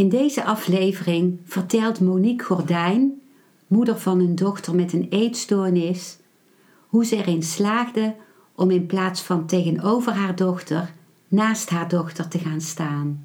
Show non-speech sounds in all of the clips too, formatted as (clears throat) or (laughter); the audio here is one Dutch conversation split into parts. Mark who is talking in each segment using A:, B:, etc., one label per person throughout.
A: In deze aflevering vertelt Monique Gordijn, moeder van een dochter met een eetstoornis, hoe ze erin slaagde om in plaats van tegenover haar dochter naast haar dochter te gaan staan.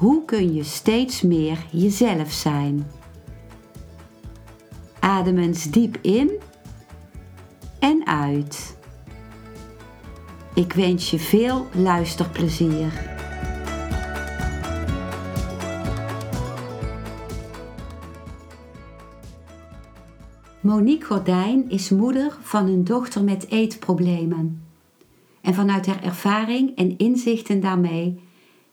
A: hoe kun je steeds meer jezelf zijn? Adem eens diep in en uit. Ik wens je veel luisterplezier. Monique Gordijn is moeder van een dochter met eetproblemen. En vanuit haar ervaring en inzichten daarmee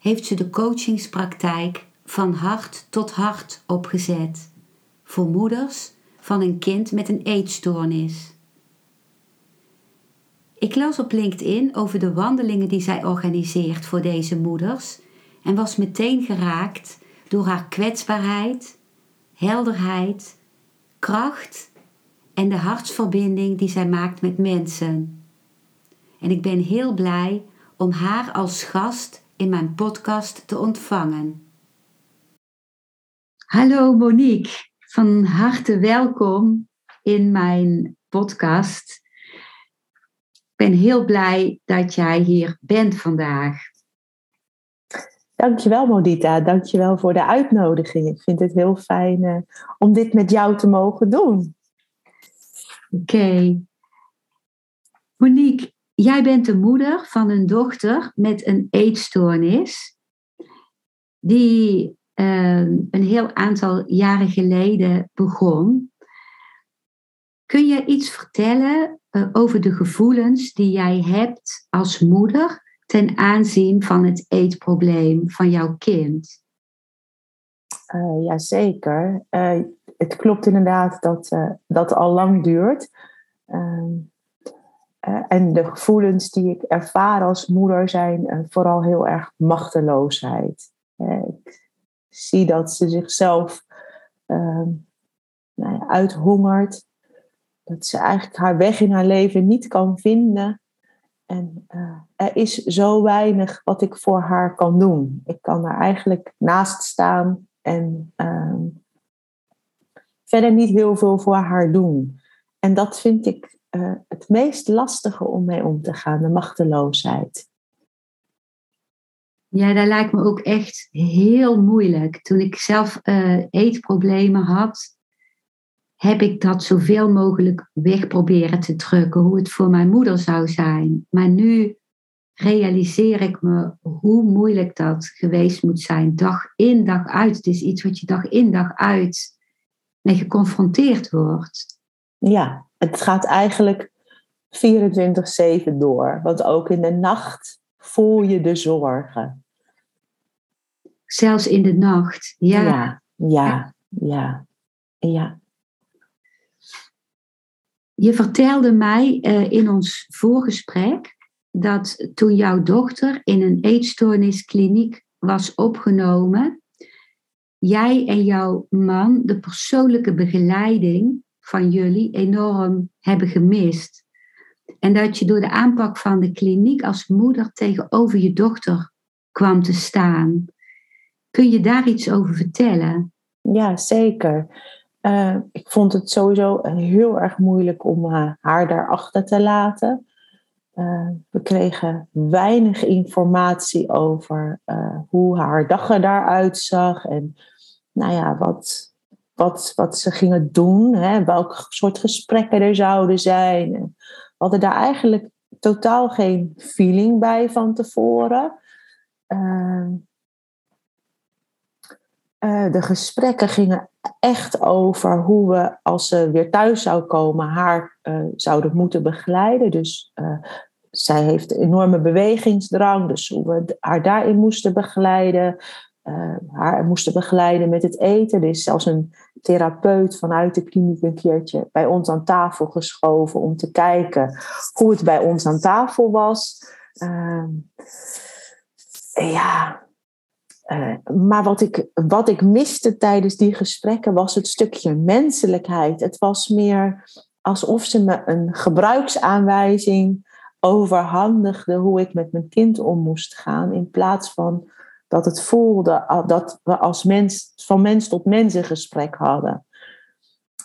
A: heeft ze de coachingspraktijk van hart tot hart opgezet voor moeders van een kind met een eetstoornis. Ik las op LinkedIn over de wandelingen die zij organiseert voor deze moeders en was meteen geraakt door haar kwetsbaarheid, helderheid, kracht en de hartsverbinding die zij maakt met mensen. En ik ben heel blij om haar als gast in mijn podcast te ontvangen. Hallo Monique, van harte welkom in mijn podcast. Ik ben heel blij dat jij hier bent vandaag.
B: Dankjewel Modita, dankjewel voor de uitnodiging. Ik vind het heel fijn uh, om dit met jou te mogen doen.
A: Oké. Monique, jij bent de moeder van een dochter met een eetstoornis, die uh, een heel aantal jaren geleden begon. Kun je iets vertellen uh, over de gevoelens die jij hebt als moeder ten aanzien van het eetprobleem van jouw kind?
B: Uh, Jazeker. Uh, het klopt inderdaad dat dat al lang duurt. Ehm, uh, en de gevoelens die ik ervaar als moeder zijn uh, vooral heel erg machteloosheid. Ik zie dat ze zichzelf ehm, nou uithongert. Dat ze eigenlijk haar weg in haar leven niet kan vinden. En er is zo weinig wat ik voor haar kan doen. Ik kan er eigenlijk naast staan en ehm, verder niet heel veel voor haar doen. En dat vind ik uh, het meest lastige om mee om te gaan, de machteloosheid.
A: Ja, dat lijkt me ook echt heel moeilijk. Toen ik zelf uh, eetproblemen had, heb ik dat zoveel mogelijk weg proberen te drukken, hoe het voor mijn moeder zou zijn. Maar nu realiseer ik me hoe moeilijk dat geweest moet zijn, dag in, dag uit. Het is iets wat je dag in, dag uit mee geconfronteerd wordt.
B: Ja, het gaat eigenlijk 24-7 door. Want ook in de nacht voel je de zorgen.
A: Zelfs in de nacht, ja.
B: Ja, ja, ja. ja.
A: Je vertelde mij uh, in ons voorgesprek dat toen jouw dochter in een eetstoorniskliniek was opgenomen, jij en jouw man de persoonlijke begeleiding van jullie enorm hebben gemist. En dat je door de aanpak van de kliniek als moeder tegenover je dochter kwam te staan. Kun je daar iets over vertellen?
B: Ja, zeker. Uh, ik vond het sowieso heel erg moeilijk om uh, haar daarachter te laten. We kregen weinig informatie over hoe haar dag er daaruit zag en nou ja, wat, wat, wat ze gingen doen, hè, welke soort gesprekken er zouden zijn. We hadden daar eigenlijk totaal geen feeling bij van tevoren. Uh, uh, de gesprekken gingen echt over hoe we, als ze weer thuis zou komen, haar uh, zouden moeten begeleiden. Dus uh, zij heeft enorme bewegingsdrang, dus hoe we haar daarin moesten begeleiden. Haar moesten begeleiden met het eten. Er is zelfs een therapeut vanuit de kliniek een keertje bij ons aan tafel geschoven om te kijken hoe het bij ons aan tafel was. Ehm, ja, uh, maar wat ik, wat ik miste tijdens die gesprekken was het stukje menselijkheid. Het was meer alsof ze me een gebruiksaanwijzing overhandigde hoe ik met mijn kind om moest gaan. In plaats van dat het voelde dat we als mens, van mens tot mens een gesprek hadden.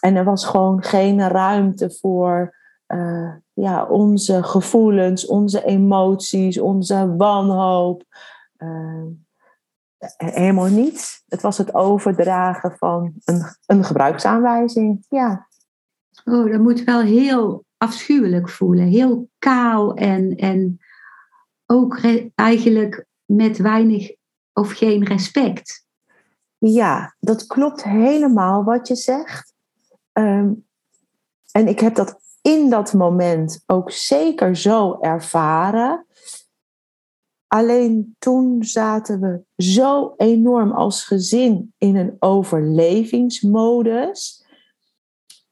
B: En er was gewoon geen ruimte voor uh, ja, onze gevoelens, onze emoties, onze wanhoop. Uh, helemaal niet. Het was het overdragen van een, een gebruiksaanwijzing. Ja.
A: Oh, dat moet wel heel afschuwelijk voelen. Heel kaal en, en ook eigenlijk met weinig of geen respect.
B: Ja, dat klopt helemaal wat je zegt. Ehm, en ik heb dat in dat moment ook zeker zo ervaren. Alleen toen zaten we zo enorm als gezin in een overlevingsmodus.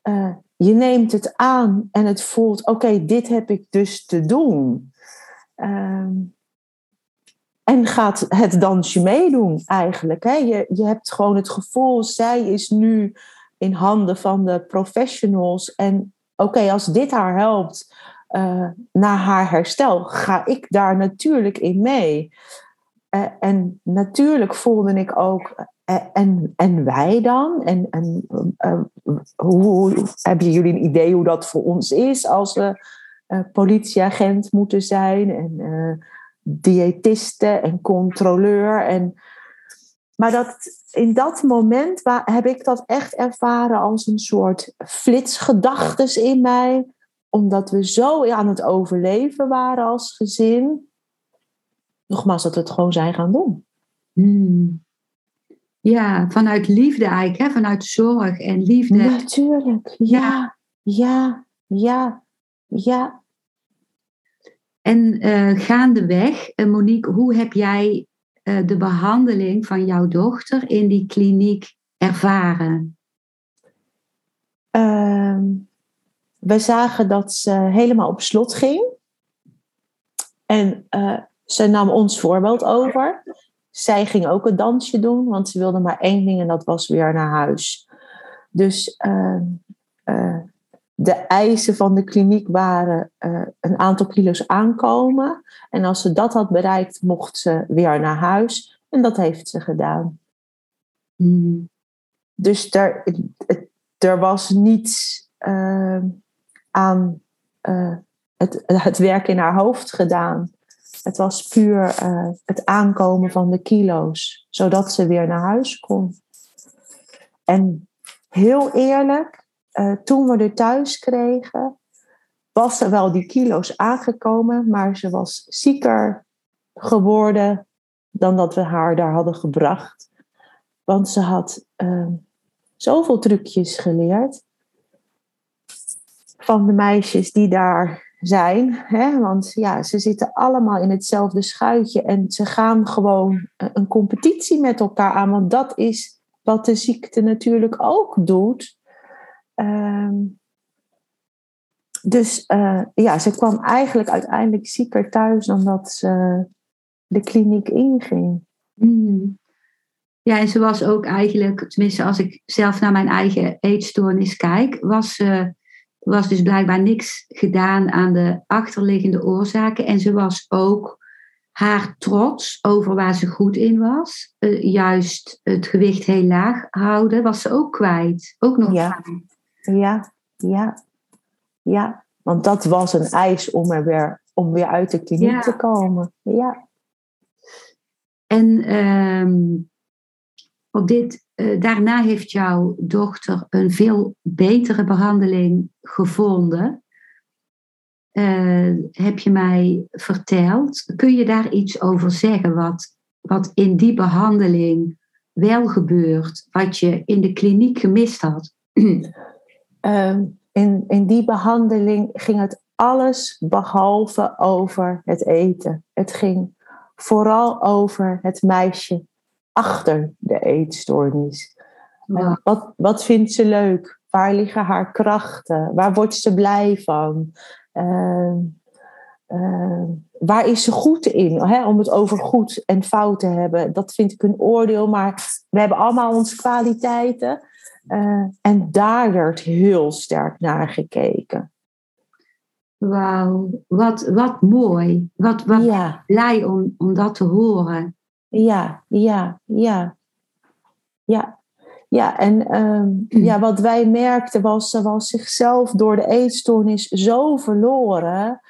B: Uh, je neemt het aan en het voelt: oké, dit heb ik dus te doen. Uh, en gaat het dansje meedoen eigenlijk. Hè? Je, je hebt gewoon het gevoel, zij is nu in handen van de professionals. En oké, als dit haar helpt uh, naar haar herstel, ga ik daar natuurlijk in mee. Uh, en natuurlijk voelde ik ook, uh, en, en wij dan? En, en hoe, hebben jullie een idee hoe dat voor ons is als we politieagent moeten zijn? En diëtiste en controleur. En, maar dat, in dat moment waar, heb ik dat echt ervaren als een soort flitsgedachtes in mij omdat we zo aan het overleven waren als gezin, nogmaals, dat we het gewoon zijn gaan doen.
A: Hmm. Ja, vanuit liefde eigenlijk, hè? vanuit zorg en liefde.
B: Natuurlijk, ja, ja, ja, ja.
A: En uh, gaandeweg, uh, Monique, hoe heb jij uh, de behandeling van jouw dochter in die kliniek ervaren?
B: Ehm, we zagen dat ze helemaal op slot ging. En ze nam ons voorbeeld over. Zij ging ook een dansje doen, want ze wilde maar één ding en dat was weer naar huis. Dus uh, de eisen van de kliniek waren een aantal kilo's aankomen. En als ze dat had bereikt, mocht ze weer naar huis. En dat heeft ze gedaan. Mm. Dus er, er was niets aan uh, het, het werk in haar hoofd gedaan. Het was puur het aankomen van de kilo's, zodat ze weer naar huis kon. En heel eerlijk, uh, toen we er thuis kregen, was er wel die kilo's aangekomen, maar ze was zieker geworden dan dat we haar daar hadden gebracht. Want ze had uh, zoveel trucjes geleerd van de meisjes die daar zijn. Hè? Want ja, ze zitten allemaal in hetzelfde schuitje en ze gaan gewoon een competitie met elkaar aan. Want dat is wat de ziekte natuurlijk ook doet. Um, dus uh, ja, ze kwam eigenlijk uiteindelijk zieker thuis dan dat ze de kliniek inging.
A: Mm. Ja, en ze was ook eigenlijk, tenminste als ik zelf naar mijn eigen eetstoornis kijk, was ze was dus blijkbaar niks gedaan aan de achterliggende oorzaken. En ze was ook haar trots over waar ze goed in was, uh, juist het gewicht heel laag houden, was ze ook kwijt. Ook nog
B: ja. Ja, ja, ja. Want dat was een eis om er weer, om weer uit de kliniek ja. te komen. Ja.
A: En um, op dit uh, daarna heeft jouw dochter een veel betere behandeling gevonden. Uh, heb je mij verteld. Kun je daar iets over zeggen wat, wat in die behandeling wel gebeurd, wat je in de kliniek gemist had? (clears throat)
B: Ehm, in, in die behandeling ging het alles behalve over het eten. Het ging vooral over het meisje achter de eetstoornis. wat, wat vindt ze leuk? Waar liggen haar krachten? Waar wordt ze blij van? Uh, uh, waar is ze goed in? Hè? Om het over goed en fout te hebben. Dat vind ik een oordeel. Maar we hebben allemaal onze kwaliteiten. Uh, en daar werd heel sterk naar gekeken.
A: Wauw, wat, wat mooi. Wat, wat ja. blij om, om dat te horen.
B: Ja, ja, ja. Ja, ja en um, ja, wat wij merkten was, ze was zichzelf door de eetstoornis zo verloren.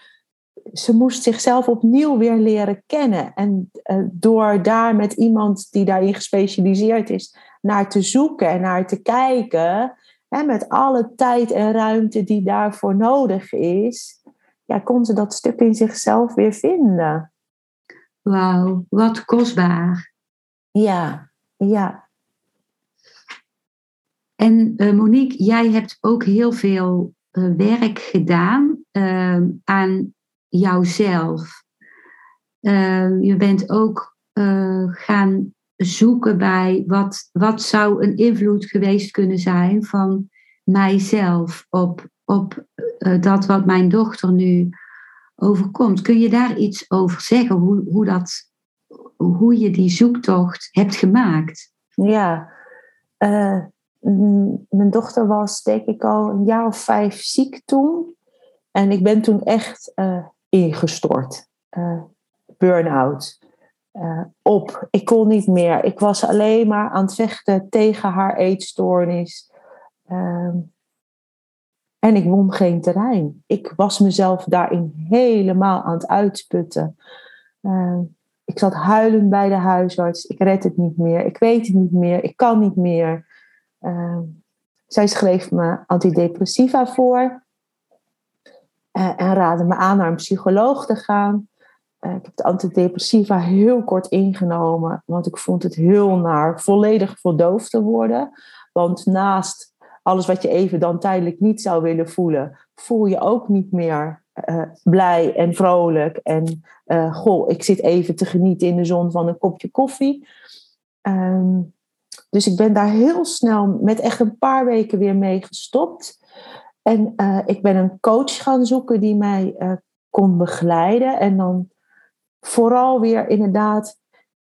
B: Ze moest zichzelf opnieuw weer leren kennen. En uh, door daar met iemand die daarin gespecialiseerd is naar te zoeken en naar te kijken, hè, met alle tijd en ruimte die daarvoor nodig is, ja, kon ze dat stuk in zichzelf weer vinden.
A: Wauw, wat kostbaar.
B: Ja, ja.
A: En uh, Monique, jij hebt ook heel veel uh, werk gedaan uh, aan jouzelf. Ehm, je bent ook eh, gaan zoeken bij wat, wat zou een invloed geweest kunnen zijn van mijzelf op op uh, dat wat mijn dochter nu overkomt. Kun je daar iets over zeggen, hoe, hoe, dat, hoe je die zoektocht hebt gemaakt?
B: Ja, uh, mijn dochter was denk ik al een jaar of vijf ziek toen. En ik ben toen echt uh, ingestort. Burn-out. Op. Ik kon niet meer. Ik was alleen maar aan het vechten tegen haar eetstoornis. Ehm, en ik won geen terrein. Ik was mezelf daarin helemaal aan het uitputten. Uh, ik zat huilend bij de huisarts. Ik red het niet meer. Ik weet het niet meer. Ik kan niet meer. Uh, zij schreef me antidepressiva voor. Uh, en raadde me aan naar een psycholoog te gaan. Ik heb de antidepressiva heel kort ingenomen. Want ik vond het heel naar volledig verdoofd te worden. Want naast alles wat je even dan tijdelijk niet zou willen voelen, voel je ook niet meer uh, blij en vrolijk. En uh, goh, ik zit even te genieten in de zon van een kopje koffie. Um, dus ik ben daar heel snel met echt een paar weken weer mee gestopt. En ik ben een coach gaan zoeken die mij kon begeleiden. En dan vooral weer inderdaad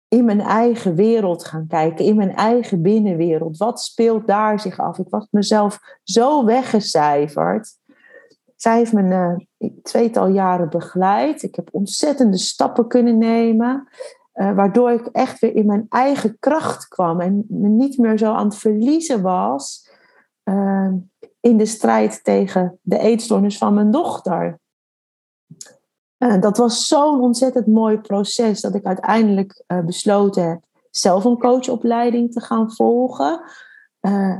B: in mijn eigen wereld gaan kijken, in mijn eigen binnenwereld. Wat speelt daar zich af? Ik was mezelf zo weggecijferd. Zij heeft me uh, tweetal jaren begeleid. Ik heb ontzettende stappen kunnen nemen. Uh, waardoor ik echt weer in mijn eigen kracht kwam en me niet meer zo aan het verliezen was uh, in de strijd tegen de eetstoornis van mijn dochter. Uh, dat was zo'n ontzettend mooi proces dat ik uiteindelijk uh, besloten heb zelf een coachopleiding te gaan volgen. Uh,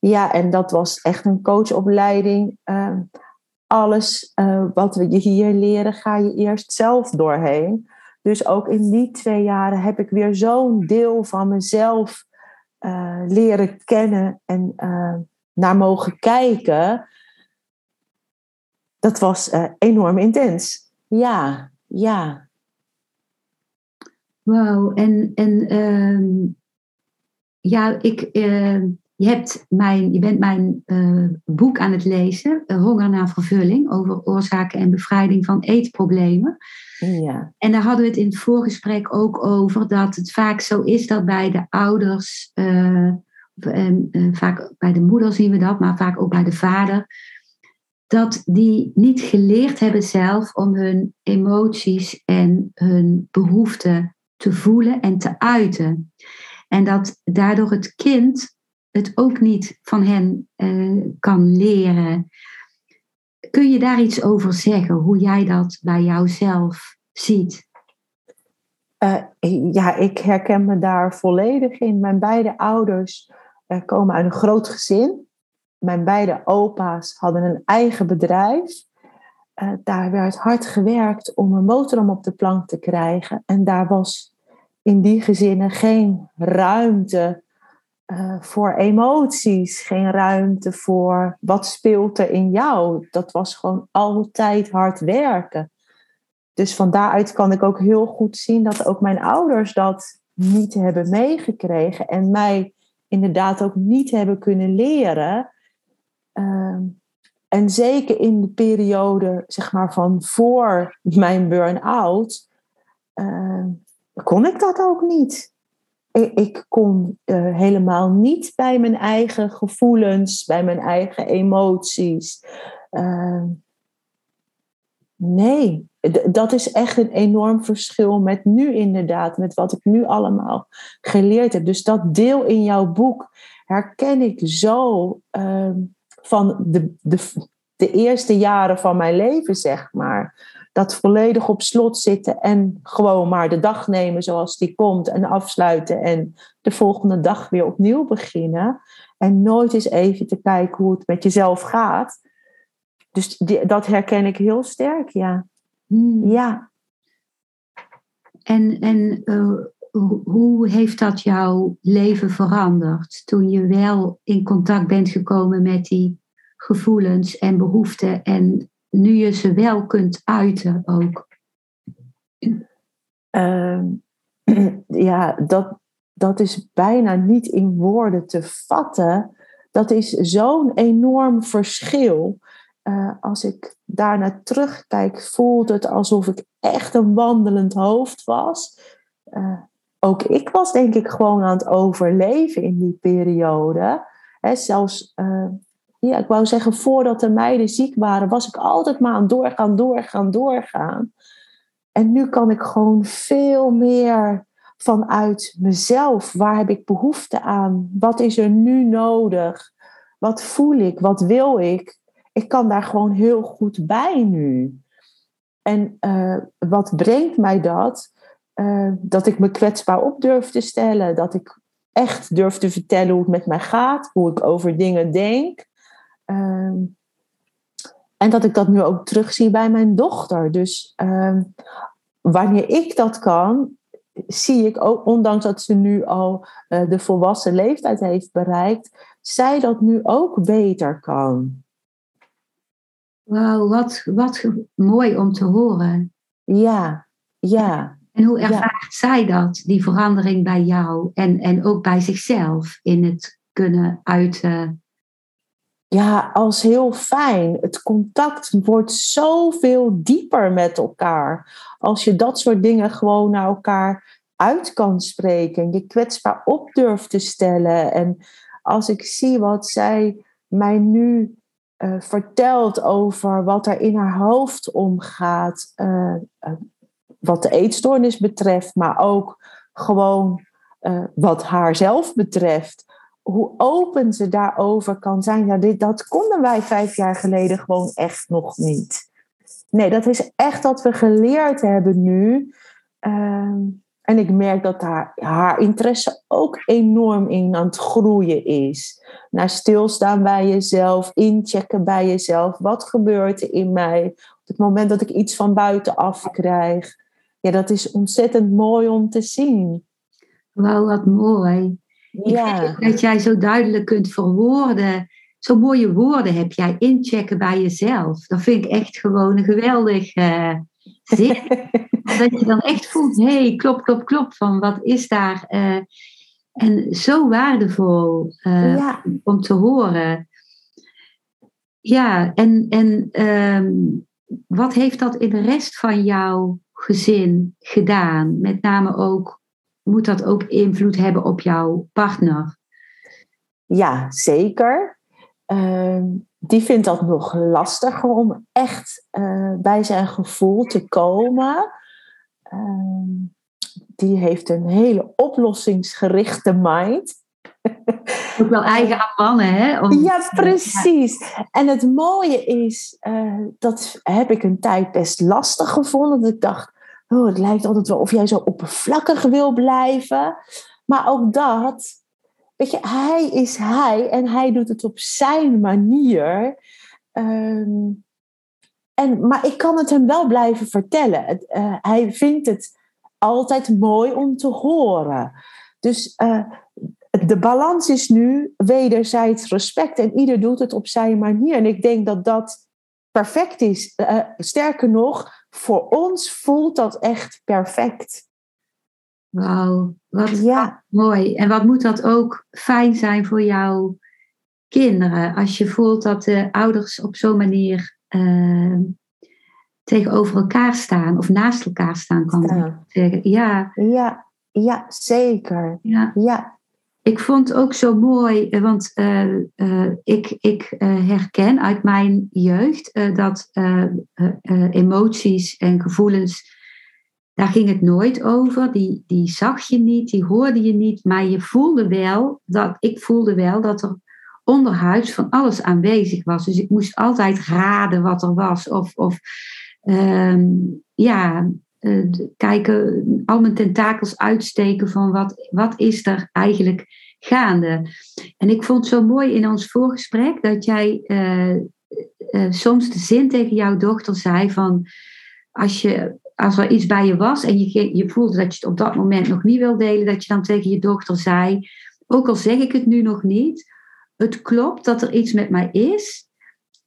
B: ja, en dat was echt een coachopleiding. Ehm, alles wat we hier leren, ga je eerst zelf doorheen. Dus ook in die twee jaren heb ik weer zo'n deel van mezelf leren kennen en naar mogen kijken. Dat was enorm intens. Ja, ja.
A: Wauw, en, en ehm, ja, ik, uh, je, hebt mijn, je bent mijn uh, boek aan het lezen, Honger naar vervulling, over oorzaken en bevrijding van eetproblemen.
B: Ja.
A: En daar hadden we het in het voorgesprek ook over dat het vaak zo is dat bij de ouders, uh, vaak bij de moeder zien we dat, maar vaak ook bij de vader, dat die niet geleerd hebben zelf om hun emoties en hun behoeften te voelen en te uiten. En dat daardoor het kind het ook niet van hen uh, kan leren. Kun je daar iets over zeggen, hoe jij dat bij jouzelf ziet?
B: Uh, ja, ik herken me daar volledig in. Mijn beide ouders uh, komen uit een groot gezin mijn beide opa's hadden een eigen bedrijf. Uh, daar werd hard gewerkt om een motorom op de plank te krijgen. En daar was in die gezinnen geen ruimte uh, voor emoties, geen ruimte voor wat speelt er in jou. Dat was gewoon altijd hard werken. Dus van daaruit kan ik ook heel goed zien dat ook mijn ouders dat niet hebben meegekregen en mij inderdaad ook niet hebben kunnen leren. Uh, en zeker in de periode zeg maar, van voor mijn burn-out, uh, kon ik dat ook niet. Ik, ik kon uh, helemaal niet bij mijn eigen gevoelens, bij mijn eigen emoties. Uh, nee, dat is echt een enorm verschil met nu inderdaad, met wat ik nu allemaal geleerd heb. Dus dat deel in jouw boek herken ik zo ehm, van de, de, de eerste jaren van mijn leven, zeg maar. Dat volledig op slot zitten en gewoon maar de dag nemen zoals die komt en afsluiten en de volgende dag weer opnieuw beginnen. En nooit eens even te kijken hoe het met jezelf gaat. Dus die, dat herken ik heel sterk, ja. Hmm. Ja.
A: En, en uh, hoe heeft dat jouw leven veranderd toen je wel in contact bent gekomen met die gevoelens en behoeften en nu je ze wel kunt uiten ook?
B: Uh, (clears throat) ja, dat, dat is bijna niet in woorden te vatten. Dat is zo'n enorm verschil. Uh, als ik daarna terugkijk, voelt het alsof ik echt een wandelend hoofd was. Uh, ook ik was denk ik gewoon aan het overleven in die periode. He, zelfs uh, ja, ik wou zeggen, voordat de meiden ziek waren, was ik altijd maar aan doorgaan, doorgaan, doorgaan. En nu kan ik gewoon veel meer vanuit mezelf, waar heb ik behoefte aan? Wat is er nu nodig? Wat voel ik? Wat wil ik? Ik kan daar gewoon heel goed bij nu. En uh, wat brengt mij dat? Uh, dat ik me kwetsbaar op durf te stellen. Dat ik echt durf te vertellen hoe het met mij gaat. Hoe ik over dingen denk. Ehm, en dat ik dat nu ook terugzie bij mijn dochter. Dus ehm, wanneer ik dat kan, zie ik ook, ondanks dat ze nu al uh, de volwassen leeftijd heeft bereikt, zij dat nu ook beter kan.
A: Wauw, wat, wat mooi om te horen.
B: Ja, ja.
A: En hoe ervaart zij dat, die verandering bij jou en, en ook bij zichzelf in het kunnen uiten
B: ja, als heel fijn. Het contact wordt zoveel dieper met elkaar. Als je dat soort dingen gewoon naar elkaar uit kan spreken. Je kwetsbaar op durft te stellen. En als ik zie wat zij mij nu uh, vertelt over wat er in haar hoofd omgaat. Uh, uh, wat de eetstoornis betreft, maar ook gewoon wat haar zelf betreft hoe open ze daarover kan zijn. Ja, dit, dat konden wij vijf jaar geleden gewoon echt nog niet. Nee, dat is echt wat we geleerd hebben nu. Ehm, en ik merk dat haar, haar interesse ook enorm in aan het groeien is. Naar stilstaan bij jezelf, inchecken bij jezelf. Wat gebeurt er in mij op het moment dat ik iets van buitenaf krijg? Ja, dat is ontzettend mooi om te zien.
A: Wauw, wat mooi. Ja. dat jij zo duidelijk kunt verwoorden. Zo mooie woorden heb jij inchecken bij jezelf. Dat vind ik echt gewoon een geweldig uh, zin. (laughs) dat je dan echt voelt, hé, hey, klop, klop, klop, van wat is daar... Uh, en zo waardevol uh, ja. om te horen. Ja, en, en um, wat heeft dat in de rest van jouw gezin gedaan? Met name ook moet dat ook invloed hebben op jouw partner?
B: Ja, zeker. Uh, die vindt dat nog lastiger om echt uh, bij zijn gevoel te komen. Uh, die heeft een hele oplossingsgerichte mind. (laughs)
A: Ook wel eigen aan mannen, hè?
B: Om... Ja, precies. En het mooie is, uh, dat heb ik een tijd best lastig gevonden. Dat ik dacht, oh, het lijkt altijd wel of jij zo oppervlakkig wil blijven. Maar ook dat, weet je, hij is hij en hij doet het op zijn manier. Ehm, en, maar ik kan het hem wel blijven vertellen. Uh, hij vindt het altijd mooi om te horen. Dus het de balans is nu wederzijds respect en ieder doet het op zijn manier. En ik denk dat dat perfect is. Uh, sterker nog, voor ons voelt dat echt perfect.
A: Wauw, wat ja. mooi. En wat moet dat ook fijn zijn voor jouw kinderen. Als je voelt dat de ouders op zo'n manier uh, tegenover elkaar staan of naast elkaar staan, kan ik zeggen. Ja.
B: ja, ja, zeker. Ja. ja.
A: Ik vond ook zo mooi, eh, want uh, uh, ik, ik herken uit mijn jeugd dat emoties en gevoelens, daar ging het nooit over. Die, die zag je niet, die hoorde je niet, maar je voelde wel dat, ik voelde wel dat er onderhuids van alles aanwezig was. Dus ik moest altijd raden wat er was. Of, of um, ja, kijken, al mijn tentakels uitsteken van wat, wat is er eigenlijk gaande. En ik vond het zo mooi in ons voorgesprek dat jij uh, uh, soms de zin tegen jouw dochter zei van als, je, als er iets bij je was en je, je voelde dat je het op dat moment nog niet wil delen, dat je dan tegen je dochter zei, ook al zeg ik het nu nog niet, het klopt dat er iets met mij is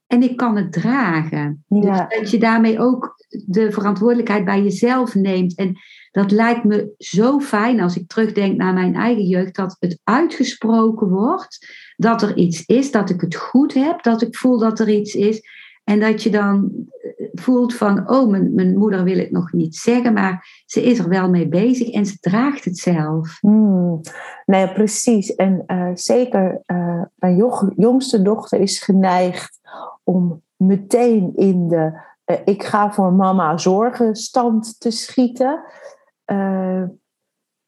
A: en ik kan het dragen. Dus dat je daarmee ook de verantwoordelijkheid bij jezelf neemt. En dat lijkt me zo fijn als ik terugdenk naar mijn eigen jeugd, dat het uitgesproken wordt, dat er iets is, dat ik het goed heb, dat ik voel dat er iets is. En dat je dan eh, voelt van, oh, mijn, mijn moeder wil het nog niet zeggen, maar ze is er wel mee bezig en ze draagt het zelf.
B: Hmm. Nee, precies. En uh, zeker uh, mijn jongste dochter is geneigd om meteen in de ik ga voor mama zorgen stand te schieten.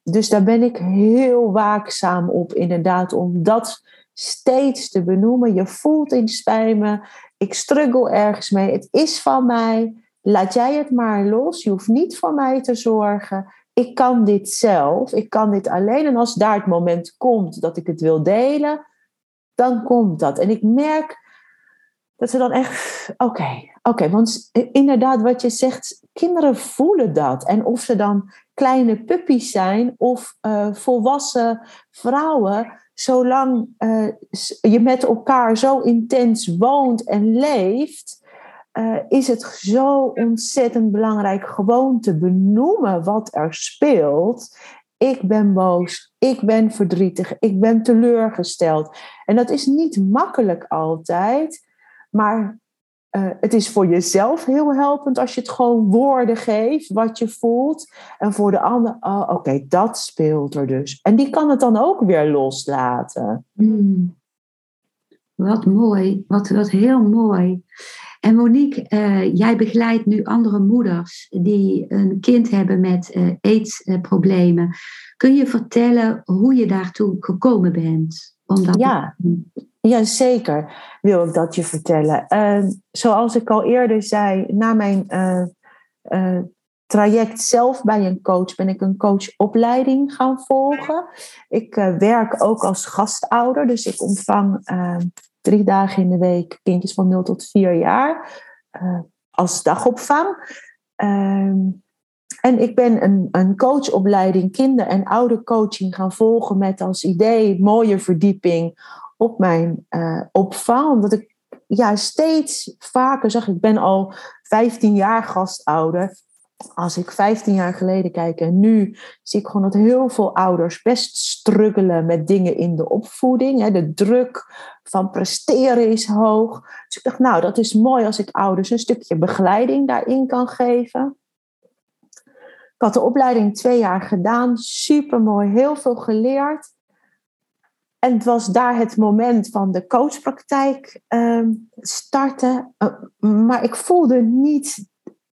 B: dus daar ben ik heel waakzaam op, inderdaad, om dat steeds te benoemen. Je voelt iets bij me, ik struggle ergens mee, het is van mij. Laat jij het maar los, je hoeft niet voor mij te zorgen. Ik kan dit zelf, ik kan dit alleen. En als daar het moment komt dat ik het wil delen, dan komt dat. En ik merk dat ze dan echt, oké, oké, want inderdaad wat je zegt, kinderen voelen dat. En of ze dan kleine puppies zijn of uh, volwassen vrouwen, zolang uh, je met elkaar zo intens woont en leeft, uh, is het zo ontzettend belangrijk gewoon te benoemen wat er speelt. Ik ben boos, ik ben verdrietig, ik ben teleurgesteld. En dat is niet makkelijk altijd, maar uh, het is voor jezelf heel helpend als je het gewoon woorden geeft, wat je voelt. En voor de ander, oh, oké, dat speelt er dus. En die kan het dan ook weer loslaten.
A: Hmm. Wat mooi, wat, wat heel mooi. En Monique, uh, jij begeleidt nu andere moeders die een kind hebben met uh, aidsproblemen. Kun je vertellen hoe je daartoe gekomen bent?
B: Om dat ja. Ja, zeker wil ik dat je vertellen. Uh, zoals ik al eerder zei, na mijn uh, uh, traject zelf bij een coach ben ik een coachopleiding gaan volgen. Ik werk ook als gastouder, dus ik ontvang ehm, drie dagen in de week kindjes van 0 tot 4 jaar als dagopvang. Ehm, en ik ben een, een coachopleiding kinder- en oudercoaching gaan volgen met als idee mooie verdieping op mijn uh. Omdat ik ja, steeds vaker zag, ik ben al 15 jaar gastouder. Als ik 15 jaar geleden kijk en nu zie ik gewoon dat heel veel ouders best struggelen met dingen in de opvoeding. De druk van presteren is hoog. Dus ik dacht, nou, dat is mooi als ik ouders een stukje begeleiding daarin kan geven. Ik had de opleiding twee jaar gedaan, super mooi, heel veel geleerd. En het was daar het moment van de coachpraktijk uh, starten. Uh, maar ik voelde niet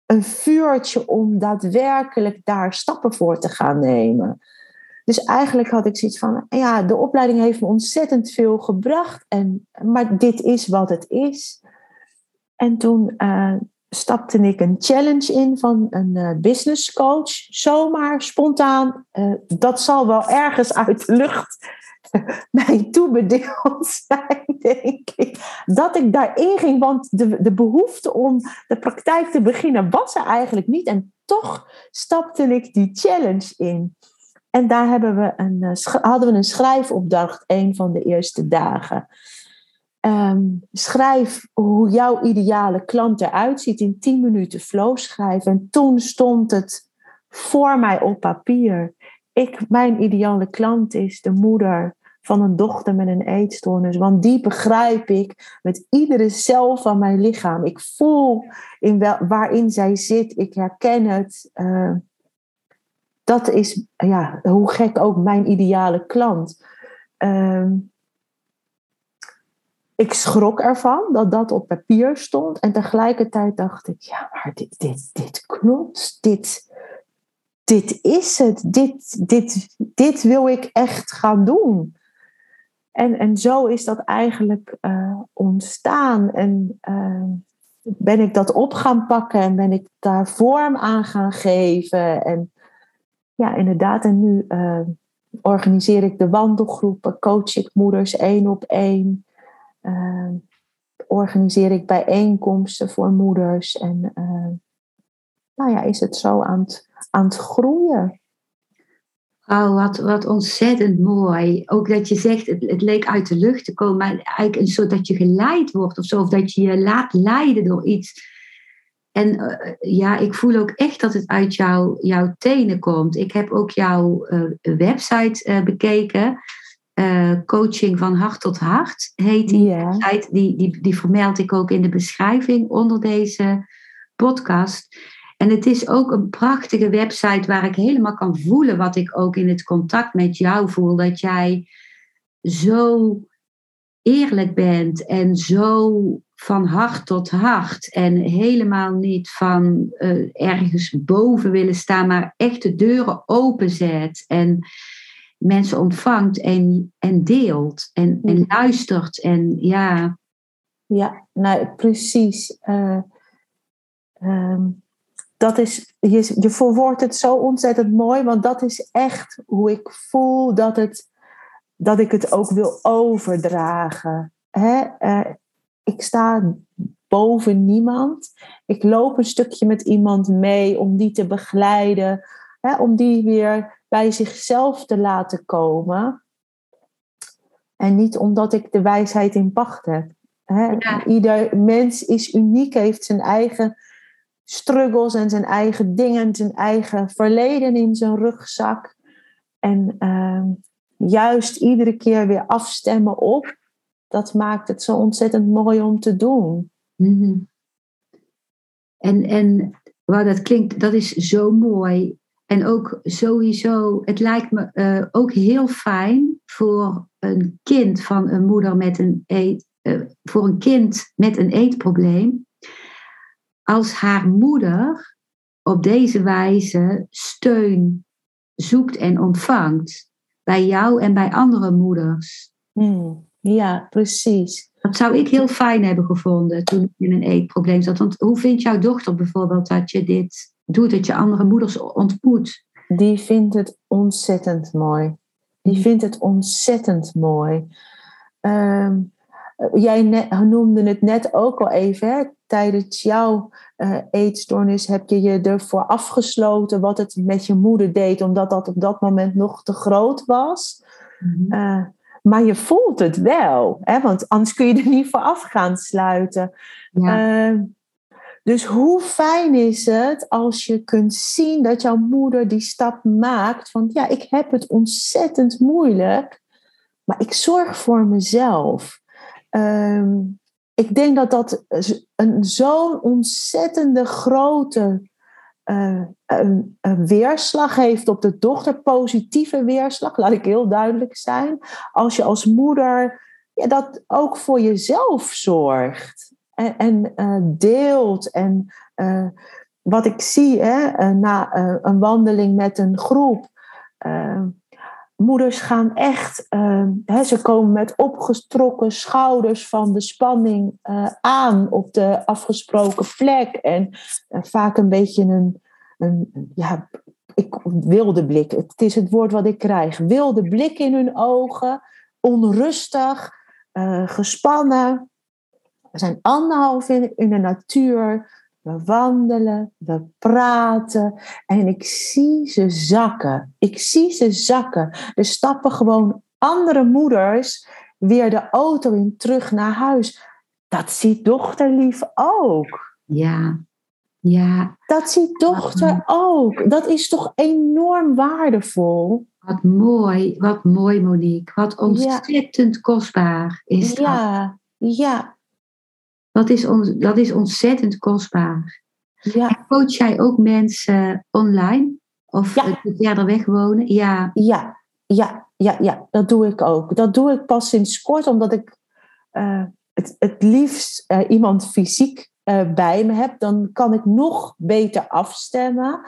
B: een vuurtje om daadwerkelijk daar stappen voor te gaan nemen. Dus eigenlijk had ik zoiets van, ja, de opleiding heeft me ontzettend veel gebracht, en, maar dit is wat het is. En toen uh, stapte ik een challenge in van een uh, business coach, zomaar spontaan. Dat zal wel ergens uit de lucht (laughs) mij toebedeeld (laughs) zijn, denk ik. Dat ik daarin ging, want de, de behoefte om de praktijk te beginnen was er eigenlijk niet. En toch stapte ik die challenge in. En daar hebben we een, hadden we een schrijfopdracht een van de eerste dagen. Ehm, schrijf hoe jouw ideale klant eruit ziet in 10 minuten flow schrijven. En toen stond het voor mij op papier. Ik, mijn ideale klant is de moeder van een dochter met een eetstoornis. Want die begrijp ik met iedere cel van mijn lichaam. Ik voel in wel, waarin zij zit. Ik herken het. Uh, dat is, ja, hoe gek ook mijn ideale klant. Uh, ik schrok ervan dat dat op papier stond. En tegelijkertijd dacht ik, ja, maar dit, dit, dit klopt. Dit, dit is het. Dit, dit, dit wil ik echt gaan doen. En, en zo is dat eigenlijk uh, ontstaan. En uh, ben ik dat op gaan pakken en ben ik daar vorm aan gaan geven. En ja, inderdaad. En nu uh, organiseer ik de wandelgroepen, coach ik moeders één op één. organiseer ik bijeenkomsten voor moeders. En nou ja, is het zo aan het, aan het groeien.
A: Wat, wat ontzettend mooi. Ook dat je zegt, het, het, leek uit de lucht te komen, maar eigenlijk een soort dat je geleid wordt of zo, of dat je je laat leiden door iets. En uh, ja, ik voel ook echt dat het uit jou, jouw tenen komt. Ik heb ook jouw uh, website uh, bekeken. coaching van hart tot hart heet die yeah. website. Die, die, die vermeld ik ook in de beschrijving onder deze podcast. En het is ook een prachtige website waar ik helemaal kan voelen wat ik ook in het contact met jou voel. Dat jij zo eerlijk bent en zo van hart tot hart. En helemaal niet van uh, ergens boven willen staan, maar echt de deuren openzet. En mensen ontvangt en, en deelt en, en luistert. En ja.
B: Ja, nou precies. Uh, um dat is, je, je verwoordt het zo ontzettend mooi, want dat is echt hoe ik voel dat, het, dat ik het ook wil overdragen. Hè? Uh, ik sta boven niemand. Ik loop een stukje met iemand mee om die te begeleiden, hè? om die weer bij zichzelf te laten komen. En niet omdat ik de wijsheid in pacht heb. Hè? Ja. Ieder mens is uniek, heeft zijn eigen struggles en zijn eigen dingen, zijn eigen verleden in zijn rugzak. En uh, juist iedere keer weer afstemmen op, dat maakt het zo ontzettend mooi om te doen.
A: Mm-hmm. En, en waar dat klinkt, dat is zo mooi. En ook sowieso, het lijkt me uh, ook heel fijn voor een kind van een moeder met een eet, uh, voor een kind met een eetprobleem als haar moeder op deze wijze steun zoekt en ontvangt bij jou en bij andere moeders.
B: Hmm, ja, precies.
A: Dat zou ik heel fijn hebben gevonden toen ik in een eetprobleem zat. Want hoe vindt jouw dochter bijvoorbeeld dat je dit doet, dat je andere moeders ontmoet?
B: Die vindt het ontzettend mooi. Die vindt het ontzettend mooi. Um, jij noemde het net ook al even, hè? Tijdens jouw uh, eetstoornis heb je je ervoor afgesloten wat het met je moeder deed, omdat dat op dat moment nog te groot was. Mm-hmm. uh, maar je voelt het wel, hè? want anders kun je er niet voor af gaan sluiten. Ja. Uh, dus hoe fijn is het als je kunt zien dat jouw moeder die stap maakt van ja, ik heb het ontzettend moeilijk, maar ik zorg voor mezelf. Um, ik denk dat dat een zo'n ontzettende grote uh, een, een weerslag heeft op de dochter, positieve weerslag, laat ik heel duidelijk zijn. Als je als moeder ja, dat ook voor jezelf zorgt en, en uh, deelt. En uh, wat ik zie hè, na een wandeling met een groep moeders gaan echt, uh, hè, ze komen met opgetrokken schouders van de spanning uh, aan op de afgesproken plek. En uh, vaak een beetje een, een, ja, ik, wilde blik. Het is het woord wat ik krijg. Wilde blik in hun ogen, onrustig, gespannen. We zijn anderhalf in de natuur. We wandelen, we praten en ik zie ze zakken. Ik zie ze zakken. Er stappen gewoon andere moeders weer de auto in terug naar huis. Dat ziet dochterlief ook.
A: Ja, ja.
B: Dat ziet dochter ook. Dat is toch enorm waardevol.
A: Wat mooi, wat mooi Monique. Wat ontzettend kostbaar is dat.
B: Ja, ja.
A: Dat is, on, dat is ontzettend kostbaar.
B: Ja.
A: Coach jij ook mensen online? Of
B: Ja.
A: verder weg wonen? Ja,
B: Ja, ja, ja, ja, dat doe ik ook. Dat doe ik pas sinds kort, omdat ik eh, het, het liefst eh, iemand fysiek eh, bij me heb. Dan kan ik nog beter afstemmen.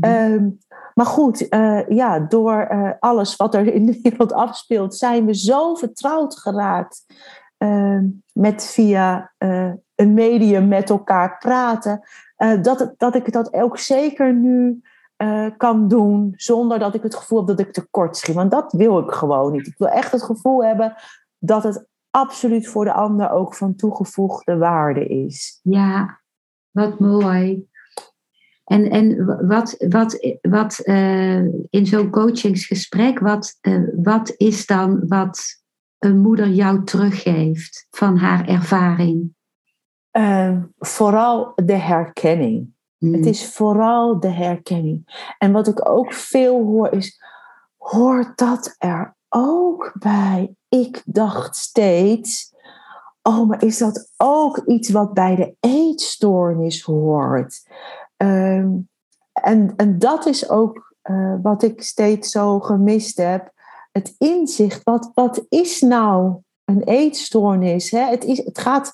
B: Ehm, maar goed, ja, door alles wat er in de (laughs) wereld afspeelt, zijn we zo vertrouwd geraakt met via eh, een medium met elkaar praten, eh, dat, dat ik dat ook zeker nu eh, kan doen zonder dat ik het gevoel heb dat ik tekort schiet. Want dat wil ik gewoon niet. Ik wil echt het gevoel hebben dat het absoluut voor de ander ook van toegevoegde waarde is.
A: ja, wat mooi. En, en wat, wat, wat in zo'n coachingsgesprek, wat, wat is dan wat een moeder jou teruggeeft van haar ervaring?
B: Ehm, vooral de herkenning.
A: Mm.
B: Het is vooral de herkenning. En wat ik ook veel hoor is, hoort dat er ook bij? Ik dacht steeds, oh, maar is dat ook iets wat bij de eetstoornis hoort? Ehm, en, en dat is ook eh, wat ik steeds zo gemist heb. Het inzicht, wat, wat is nou een eetstoornis? Hè? Het, is, het gaat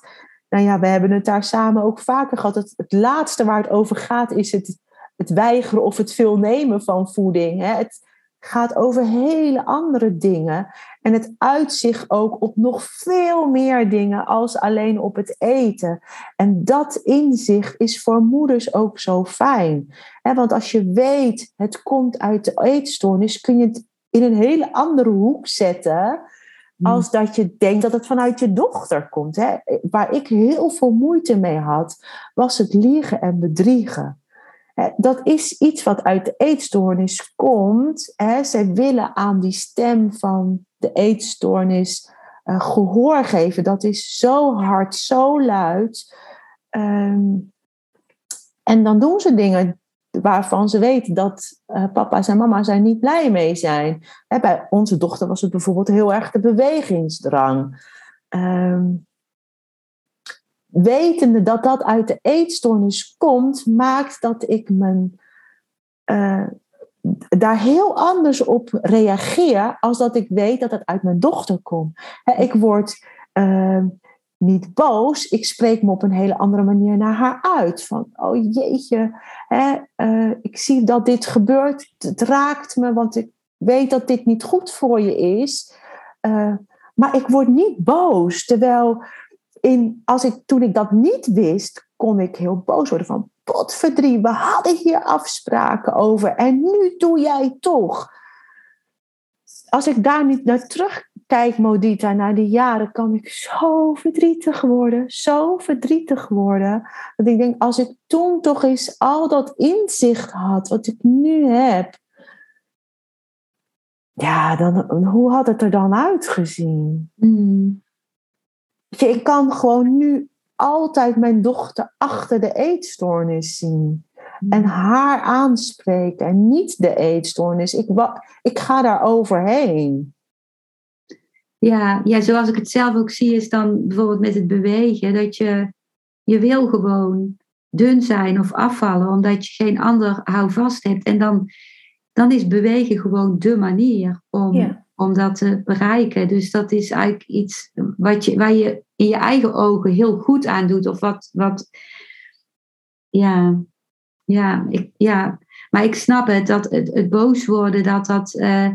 B: nou ja, we hebben het daar samen ook vaker gehad. Het, laatste waar het over gaat is het, het weigeren of het veel nemen van voeding. Hè. Het gaat over hele andere dingen. En het uitzicht ook op nog veel meer dingen als alleen op het eten. En dat inzicht is voor moeders ook zo fijn. Want als je weet, het komt uit de eetstoornis, kun je het in een hele andere hoek zetten als dat je denkt dat het vanuit je dochter komt. Hè? Waar ik heel veel moeite mee had, was het liegen en bedriegen. Dat is iets wat uit de eetstoornis komt. Hè? Zij willen aan die stem van de eetstoornis eh, gehoor geven. Dat is zo hard, zo luid. Ehm, en dan doen ze dingen waarvan ze weten dat eh, papa's en mama's er niet blij mee zijn. Hè, bij onze dochter was het bijvoorbeeld heel erg de bewegingsdrang. Ehm, wetende dat dat uit de eetstoornis komt, maakt dat ik mijn, eh, daar heel anders op reageer als dat ik weet dat het uit mijn dochter komt. Ik word ehm, niet boos, ik spreek me op een hele andere manier naar haar uit. Van, oh jeetje, hè, eh, ik zie dat dit gebeurt, het raakt me, want ik weet dat dit niet goed voor je is. Eh, maar ik word niet boos, terwijl in, als ik, toen ik dat niet wist, kon ik heel boos worden van, potverdrie, we hadden hier afspraken over en nu doe jij toch. Als ik daar niet naar terugkijk, Modita, naar die jaren, kan ik zo verdrietig worden, zo verdrietig worden. Dat ik denk, als ik toen toch eens al dat inzicht had, wat ik nu heb, ja, dan, hoe had het er dan uitgezien?
A: Mm.
B: Je, ik kan gewoon nu altijd mijn dochter achter de eetstoornis zien. En haar aanspreken en niet de eetstoornis. Ik, ik ga daar overheen.
A: Ja, ja, zoals ik het zelf ook zie, is dan bijvoorbeeld met het bewegen, dat je, je wil gewoon dun zijn of afvallen, omdat je geen ander houvast hebt. En dan, dan is bewegen gewoon de manier om,
B: Ja.
A: om dat te bereiken. Dus dat is eigenlijk iets wat je, waar je in je eigen ogen heel goed aan doet. Of wat, wat ja, ja, ik, ja, maar ik snap het, dat het, het boos worden, dat dat eh,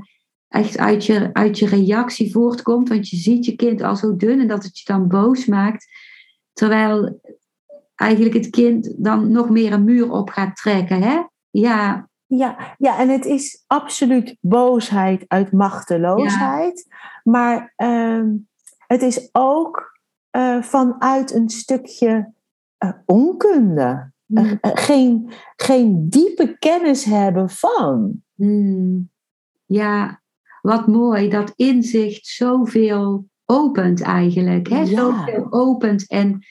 A: echt uit je, uit je reactie voortkomt. Want je ziet je kind al zo dun en dat het je dan boos maakt. Terwijl eigenlijk het kind dan nog meer een muur op gaat trekken. Hè? Ja,
B: Ja, ja, en het is absoluut boosheid uit machteloosheid. Maar ehm, het is ook eh, vanuit een stukje eh, onkunde. mm. geen, geen diepe kennis hebben van.
A: Mm. Ja, wat mooi. Dat inzicht zoveel opent eigenlijk. Hè? Ja. Zoveel opent en,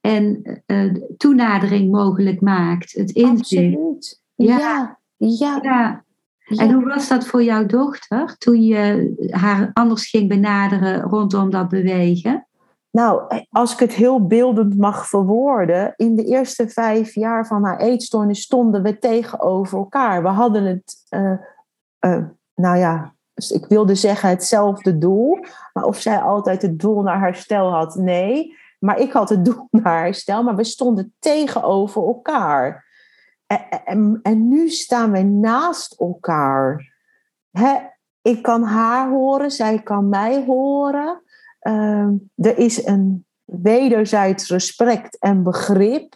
A: en uh, toenadering mogelijk maakt. Het inzicht.
B: Absoluut. Ja. Ja.
A: ja. En hoe was dat voor jouw dochter toen je haar anders ging benaderen rondom dat bewegen?
B: Nou, als ik het heel beeldend mag verwoorden, in de eerste vijf jaar van haar eetstoornis stonden we tegenover elkaar. We hadden het, uh, uh, nou ja, ik wilde zeggen hetzelfde doel, maar of zij altijd het doel naar herstel had, nee. Maar ik had het (laughs) doel naar herstel, maar we stonden tegenover elkaar. En, en, en nu staan we naast elkaar. ik kan haar horen, zij kan mij horen. Ehm, er is een wederzijds respect en begrip.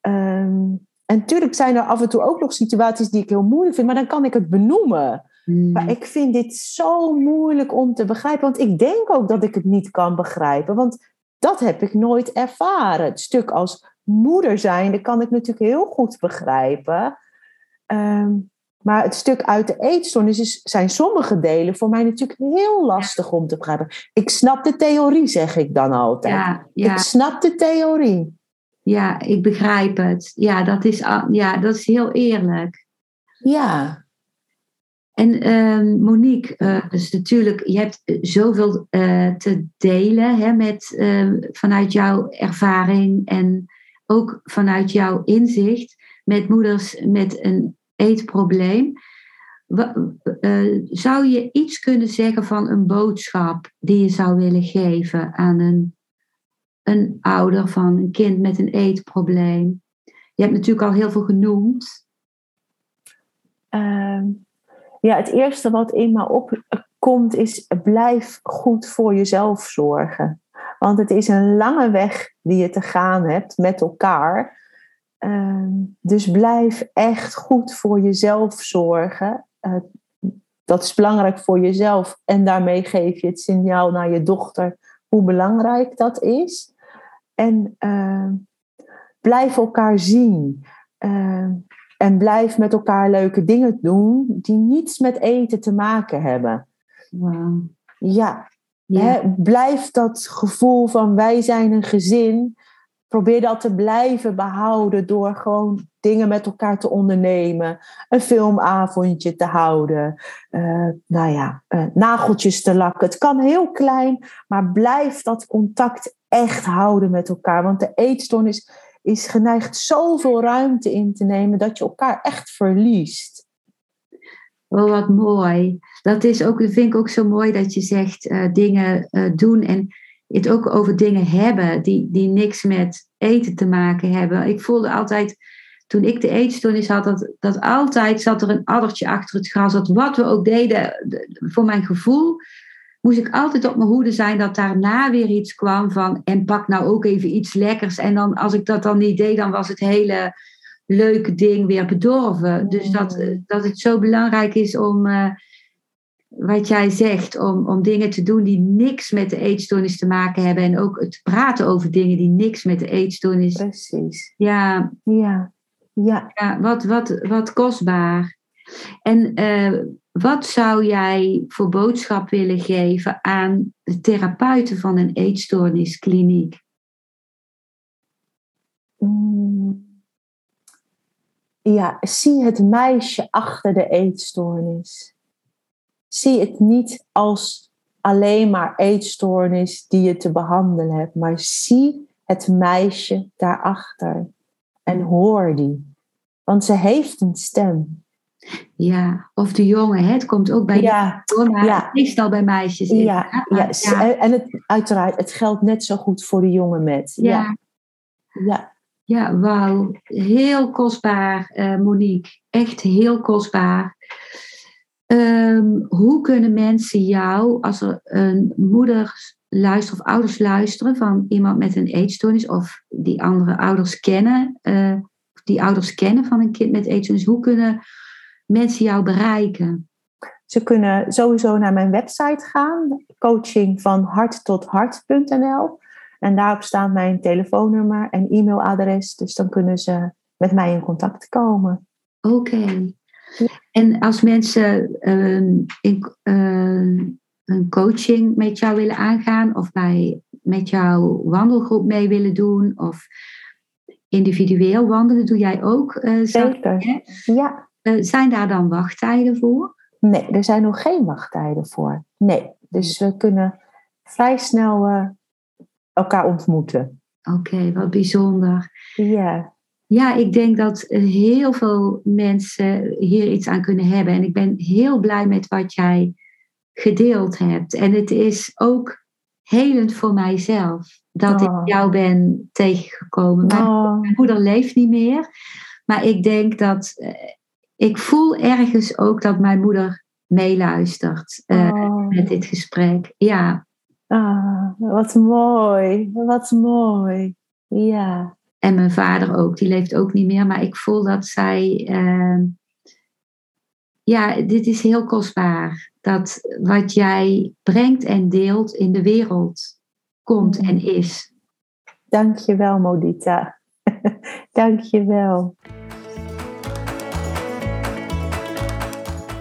B: Ehm, en natuurlijk zijn er af en toe ook nog situaties die ik heel moeilijk vind, maar dan kan ik het benoemen. Hmm. Maar ik vind dit zo moeilijk om te begrijpen, want ik denk ook dat ik het niet kan begrijpen, want dat heb ik nooit ervaren. Het stuk als moeder zijn, dat kan ik natuurlijk heel goed begrijpen. Ehm, maar het stuk uit de eetstoornis is, zijn sommige delen voor mij natuurlijk heel lastig om te begrijpen. Ik snap de theorie, zeg ik dan altijd. Ja, ja. Ik snap de theorie.
A: Ja, ik begrijp het. Ja, dat is, ja, dat is heel eerlijk.
B: Ja.
A: En ehm, Monique, uh, dus natuurlijk, je hebt zoveel uh, te delen hè, met, uh, vanuit jouw ervaring en ook vanuit jouw inzicht met moeders met een eetprobleem. Zou je iets kunnen zeggen van een boodschap die je zou willen geven aan een, een ouder van een kind met een eetprobleem? Je hebt natuurlijk al heel veel genoemd.
B: Uh, ja, het eerste wat in me opkomt is blijf goed voor jezelf zorgen. Want het is een lange weg die je te gaan hebt met elkaar. Ehm, dus blijf echt goed voor jezelf zorgen. Uh, dat is belangrijk voor jezelf. En daarmee geef je het signaal naar je dochter hoe belangrijk dat is. En uh, blijf elkaar zien. En blijf met elkaar leuke dingen doen die niets met eten te maken hebben.
A: Wow.
B: Ja, ja. blijf dat gevoel van wij zijn een gezin. Probeer dat te blijven behouden door gewoon dingen met elkaar te ondernemen. Een filmavondje te houden. Uh, nou ja, uh, nageltjes te lakken. Het kan heel klein, maar blijf dat contact echt houden met elkaar. Want de eetstoornis is geneigd zoveel ruimte in te nemen dat je elkaar echt verliest.
A: Oh, wat mooi. Dat, is ook, vind ik ook zo mooi dat je zegt uh, dingen uh, doen en het ook over dingen hebben die, die niks met eten te maken hebben. Ik voelde altijd, toen ik de eetstoornis had, dat, dat altijd zat er een addertje achter het gras. Dat wat we ook deden, voor mijn gevoel, moest ik altijd op mijn hoede zijn dat daarna weer iets kwam van en pak nou ook even iets lekkers. En dan als ik dat dan niet deed, dan was het hele leuke ding weer bedorven. Dus dat, mm. dat het zo belangrijk is om, uh, wat jij zegt, om, om dingen te doen die niks met de eetstoornis te maken hebben. En ook het praten over dingen die niks met de eetstoornis.
B: Precies.
A: Ja.
B: Ja. Ja.
A: ja wat, wat, wat kostbaar. En uh, wat zou jij voor boodschap willen geven aan de therapeuten van een eetstoorniskliniek?
B: Mm. Ja, zie het meisje achter de eetstoornis. Zie het niet als alleen maar eetstoornis die je te behandelen hebt, maar zie het meisje daarachter en hoor die. Want ze heeft een stem.
A: Ja, of de jongen, hè? het komt ook bij ja, maar ja. meestal bij meisjes.
B: Ja, ja, ja. en het, uiteraard, het geldt net zo goed voor de jongen met. Ja,
A: ja. ja. wauw. Heel kostbaar, uh, Monique. Echt heel kostbaar. Um, hoe kunnen mensen jou, als er een moeder luistert of ouders luisteren van iemand met een eetstoornis, of die andere ouders kennen, uh, die ouders kennen van een kind met eetstoornis, hoe kunnen mensen jou bereiken?
B: Ze kunnen sowieso naar mijn website gaan, coaching van hart tot hart.nl. En daarop staat mijn telefoonnummer en e-mailadres. Dus dan kunnen ze met mij in contact komen.
A: Oké. En als mensen ehm, in, ehm, een coaching met jou willen aangaan of bij, met jouw wandelgroep mee willen doen of individueel wandelen, doe jij ook? Uh,
B: Zeker, ja.
A: Uh, zijn daar dan wachttijden voor?
B: Nee, er zijn nog geen wachttijden voor. Nee, dus we kunnen vrij snel uh, elkaar ontmoeten.
A: Oké, wat bijzonder.
B: Ja.
A: Ja, ik denk dat heel veel mensen hier iets aan kunnen hebben. En ik ben heel blij met wat jij gedeeld hebt. En het is ook helend voor mijzelf dat ik oh. jou ben tegengekomen. Mijn, oh. mijn, moeder leeft niet meer. Maar ik denk dat. Ik voel ergens ook dat mijn moeder meeluistert uh, oh. met dit gesprek. Ja.
B: Ah, wat mooi. Wat mooi. Ja.
A: En mijn vader ook, die leeft ook niet meer. Maar ik voel dat zij. Uh, ja, dit is heel kostbaar. Dat wat jij brengt en deelt in de wereld komt en is.
B: Dank je wel, Modita. (laughs) Dank